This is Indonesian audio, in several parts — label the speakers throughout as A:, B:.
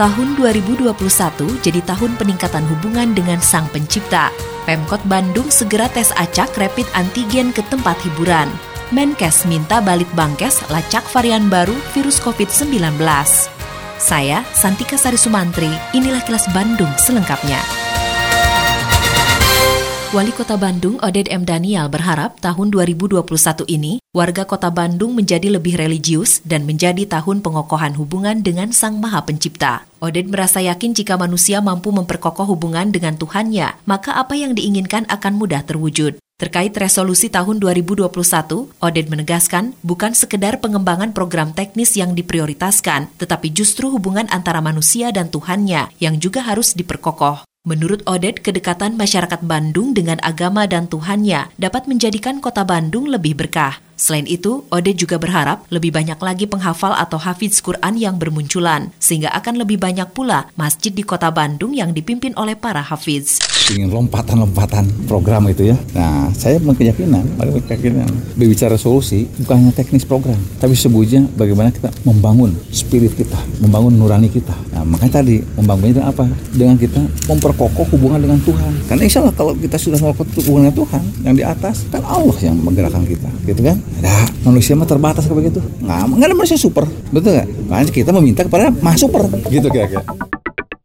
A: Tahun 2021 jadi tahun peningkatan hubungan dengan Sang Pencipta. Pemkot Bandung segera tes acak rapid antigen ke tempat hiburan. Menkes minta balit bangkes lacak varian baru virus COVID-19. Saya, Santika Sari Sumantri, inilah kilas Bandung selengkapnya. Wali Kota Bandung Oded M. Daniel berharap tahun 2021 ini warga Kota Bandung menjadi lebih religius dan menjadi tahun pengokohan hubungan dengan Sang Maha Pencipta. Oded merasa yakin jika manusia mampu memperkokoh hubungan dengan Tuhannya, maka apa yang diinginkan akan mudah terwujud. Terkait resolusi tahun 2021, Oded menegaskan bukan sekedar pengembangan program teknis yang diprioritaskan, tetapi justru hubungan antara manusia dan Tuhannya yang juga harus diperkokoh. Menurut Odet, kedekatan masyarakat Bandung dengan agama dan Tuhannya dapat menjadikan kota Bandung lebih berkah. Selain itu, Ode juga berharap lebih banyak lagi penghafal atau hafiz Quran yang bermunculan, sehingga akan lebih banyak pula masjid di kota Bandung yang dipimpin oleh para hafiz.
B: Ingin lompatan-lompatan program itu ya. Nah, saya berkeyakinan, berkeyakinan berbicara solusi bukan hanya teknis program, tapi sebutnya bagaimana kita membangun spirit kita, membangun nurani kita. Nah, makanya tadi membangunnya apa? Dengan kita memperkokoh hubungan dengan Tuhan. Karena insya Allah kalau kita sudah melakukan hubungan dengan Tuhan, yang di atas kan Allah yang menggerakkan kita, gitu kan? Nah, manusia mah terbatas kayak begitu. Nggak, nggak ada manusia super, betul nggak? Makanya kita meminta kepada mah super, gitu kira-kira.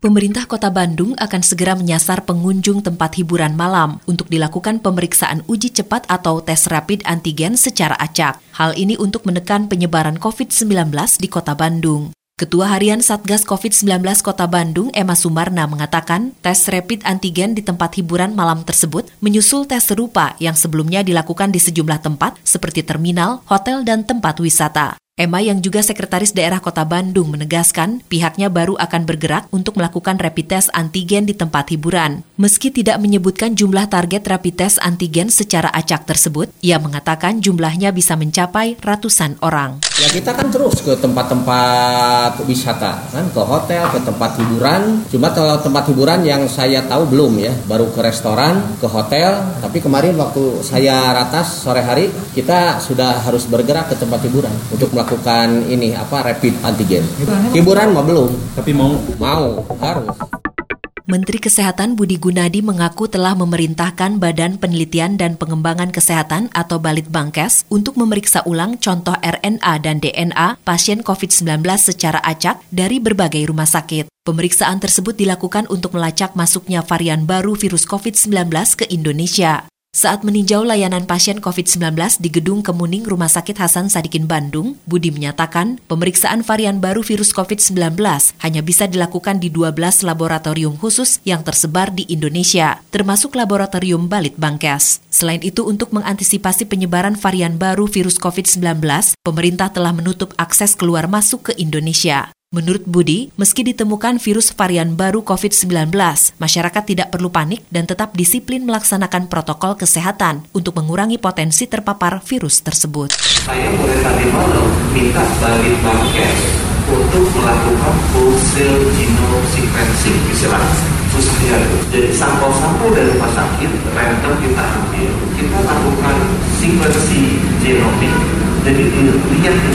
A: Pemerintah Kota Bandung akan segera menyasar pengunjung tempat hiburan malam untuk dilakukan pemeriksaan uji cepat atau tes rapid antigen secara acak. Hal ini untuk menekan penyebaran COVID-19 di Kota Bandung. Ketua Harian Satgas COVID-19 Kota Bandung, Emma Sumarna, mengatakan tes rapid antigen di tempat hiburan malam tersebut menyusul tes serupa yang sebelumnya dilakukan di sejumlah tempat seperti terminal, hotel, dan tempat wisata. Emma yang juga sekretaris daerah Kota Bandung menegaskan pihaknya baru akan bergerak untuk melakukan rapid test antigen di tempat hiburan. Meski tidak menyebutkan jumlah target rapid test antigen secara acak tersebut, ia mengatakan jumlahnya bisa mencapai ratusan orang.
C: Ya kita kan terus ke tempat-tempat wisata, kan ke hotel, ke tempat hiburan. Cuma kalau tempat hiburan yang saya tahu belum ya, baru ke restoran, ke hotel. Tapi kemarin waktu saya ratas sore hari, kita sudah harus bergerak ke tempat hiburan untuk melakukan ini apa rapid antigen. Hiburan mah belum.
B: Tapi mau
C: mau harus.
A: Menteri Kesehatan Budi Gunadi mengaku telah memerintahkan Badan Penelitian dan Pengembangan Kesehatan atau Balit Bangkes untuk memeriksa ulang contoh RNA dan DNA pasien COVID-19 secara acak dari berbagai rumah sakit. Pemeriksaan tersebut dilakukan untuk melacak masuknya varian baru virus COVID-19 ke Indonesia. Saat meninjau layanan pasien COVID-19 di Gedung Kemuning Rumah Sakit Hasan Sadikin Bandung, Budi menyatakan pemeriksaan varian baru virus COVID-19 hanya bisa dilakukan di 12 laboratorium khusus yang tersebar di Indonesia, termasuk laboratorium Balit Bangkes. Selain itu, untuk mengantisipasi penyebaran varian baru virus COVID-19, pemerintah telah menutup akses keluar masuk ke Indonesia. Menurut Budi, meski ditemukan virus varian baru COVID-19, masyarakat tidak perlu panik dan tetap disiplin melaksanakan protokol kesehatan untuk mengurangi potensi terpapar virus tersebut.
D: Saya mulai tadi malam minta balik Bangkes untuk melakukan wholesale genome sequencing istilahnya susahnya jadi sampel-sampel dari rumah sakit random kita ambil kita lakukan sequencing genomik jadi dilihat DNA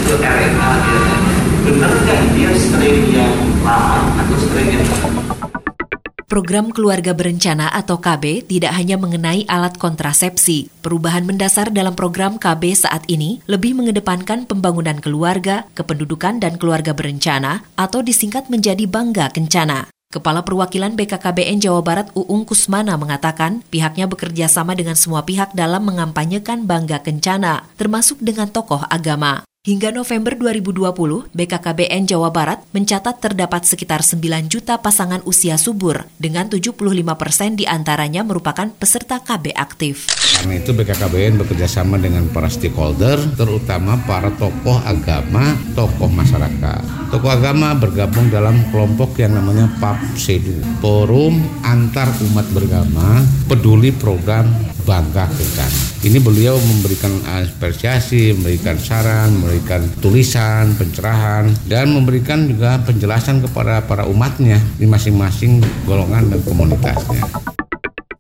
A: Program Keluarga Berencana atau KB tidak hanya mengenai alat kontrasepsi. Perubahan mendasar dalam program KB saat ini lebih mengedepankan pembangunan keluarga, kependudukan dan keluarga berencana atau disingkat menjadi Bangga Kencana. Kepala Perwakilan BKKBN Jawa Barat Uung Kusmana mengatakan pihaknya bekerja sama dengan semua pihak dalam mengampanyekan Bangga Kencana, termasuk dengan tokoh agama. Hingga November 2020, BKKBN Jawa Barat mencatat terdapat sekitar 9 juta pasangan usia subur, dengan 75 persen di antaranya merupakan peserta KB aktif.
E: Karena itu BKKBN bekerjasama dengan para stakeholder, terutama para tokoh agama, tokoh masyarakat. Tokoh agama bergabung dalam kelompok yang namanya PAPSEDU, Forum Antar Umat Beragama Peduli Program Bangga Kencana. Ini beliau memberikan apresiasi, memberikan saran, memberikan tulisan, pencerahan, dan memberikan juga penjelasan kepada para umatnya di masing-masing golongan dan komunitasnya.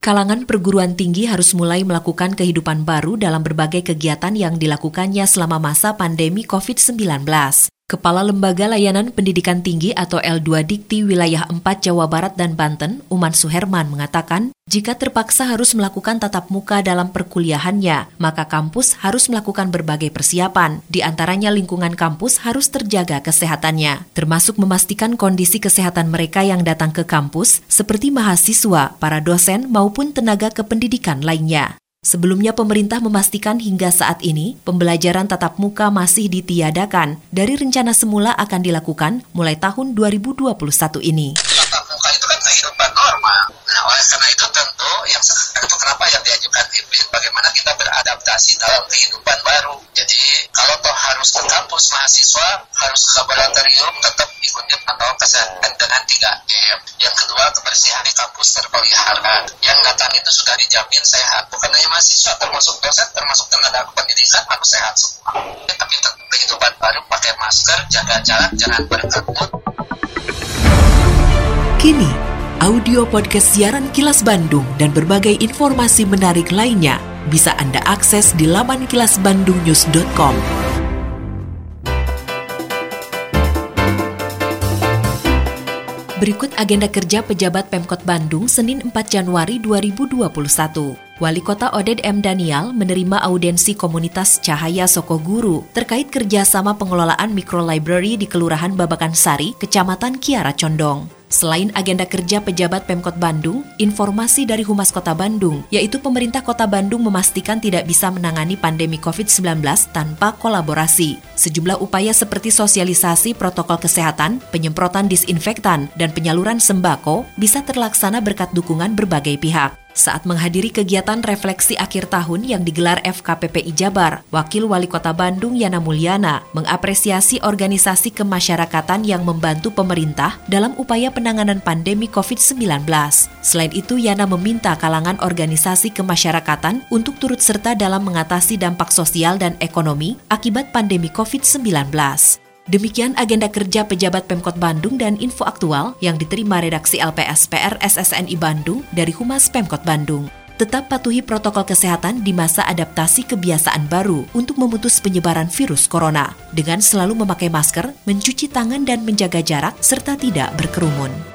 A: Kalangan perguruan tinggi harus mulai melakukan kehidupan baru dalam berbagai kegiatan yang dilakukannya selama masa pandemi COVID-19. Kepala Lembaga Layanan Pendidikan Tinggi atau L2 Dikti Wilayah 4 Jawa Barat dan Banten, Uman Suherman mengatakan, jika terpaksa harus melakukan tatap muka dalam perkuliahannya, maka kampus harus melakukan berbagai persiapan, di antaranya lingkungan kampus harus terjaga kesehatannya, termasuk memastikan kondisi kesehatan mereka yang datang ke kampus, seperti mahasiswa, para dosen, maupun tenaga kependidikan lainnya. Sebelumnya pemerintah memastikan hingga saat ini pembelajaran tatap muka masih ditiadakan dari rencana semula akan dilakukan mulai tahun 2021 ini.
F: Tatap muka itu kan kehidupan baru. Jadi kalau toh harus ke kampus mahasiswa harus ke laboratorium tetap ikuti pantauan kesehatan dengan 3M. Yang kedua kebersihan di kampus terpelihara. Yang datang itu sudah dijamin sehat. Bukan hanya mahasiswa termasuk dosen termasuk tenaga pendidikan harus sehat semua. Tapi tetap kehidupan baru pakai masker, jaga jarak, jangan berkerumun.
A: Kini, audio podcast siaran Kilas Bandung dan berbagai informasi menarik lainnya bisa Anda akses di laman kilasbandungnews.com. Berikut agenda kerja pejabat Pemkot Bandung Senin 4 Januari 2021. Wali Kota Oded M. Daniel menerima audensi komunitas Cahaya Soko Guru terkait kerjasama pengelolaan library di Kelurahan Babakan Sari, Kecamatan Kiara Condong. Selain agenda kerja pejabat Pemkot Bandung, informasi dari Humas Kota Bandung, yaitu pemerintah Kota Bandung memastikan tidak bisa menangani pandemi COVID-19 tanpa kolaborasi. Sejumlah upaya seperti sosialisasi protokol kesehatan, penyemprotan disinfektan, dan penyaluran sembako bisa terlaksana berkat dukungan berbagai pihak. Saat menghadiri kegiatan refleksi akhir tahun yang digelar FKPPI Jabar, Wakil Wali Kota Bandung Yana Mulyana mengapresiasi organisasi kemasyarakatan yang membantu pemerintah dalam upaya penanganan pandemi COVID-19. Selain itu, Yana meminta kalangan organisasi kemasyarakatan untuk turut serta dalam mengatasi dampak sosial dan ekonomi akibat pandemi COVID-19. Demikian agenda kerja pejabat Pemkot Bandung dan info aktual yang diterima redaksi LPS PR SSNI Bandung dari Humas Pemkot Bandung. Tetap patuhi protokol kesehatan di masa adaptasi kebiasaan baru untuk memutus penyebaran virus corona dengan selalu memakai masker, mencuci tangan dan menjaga jarak serta tidak berkerumun.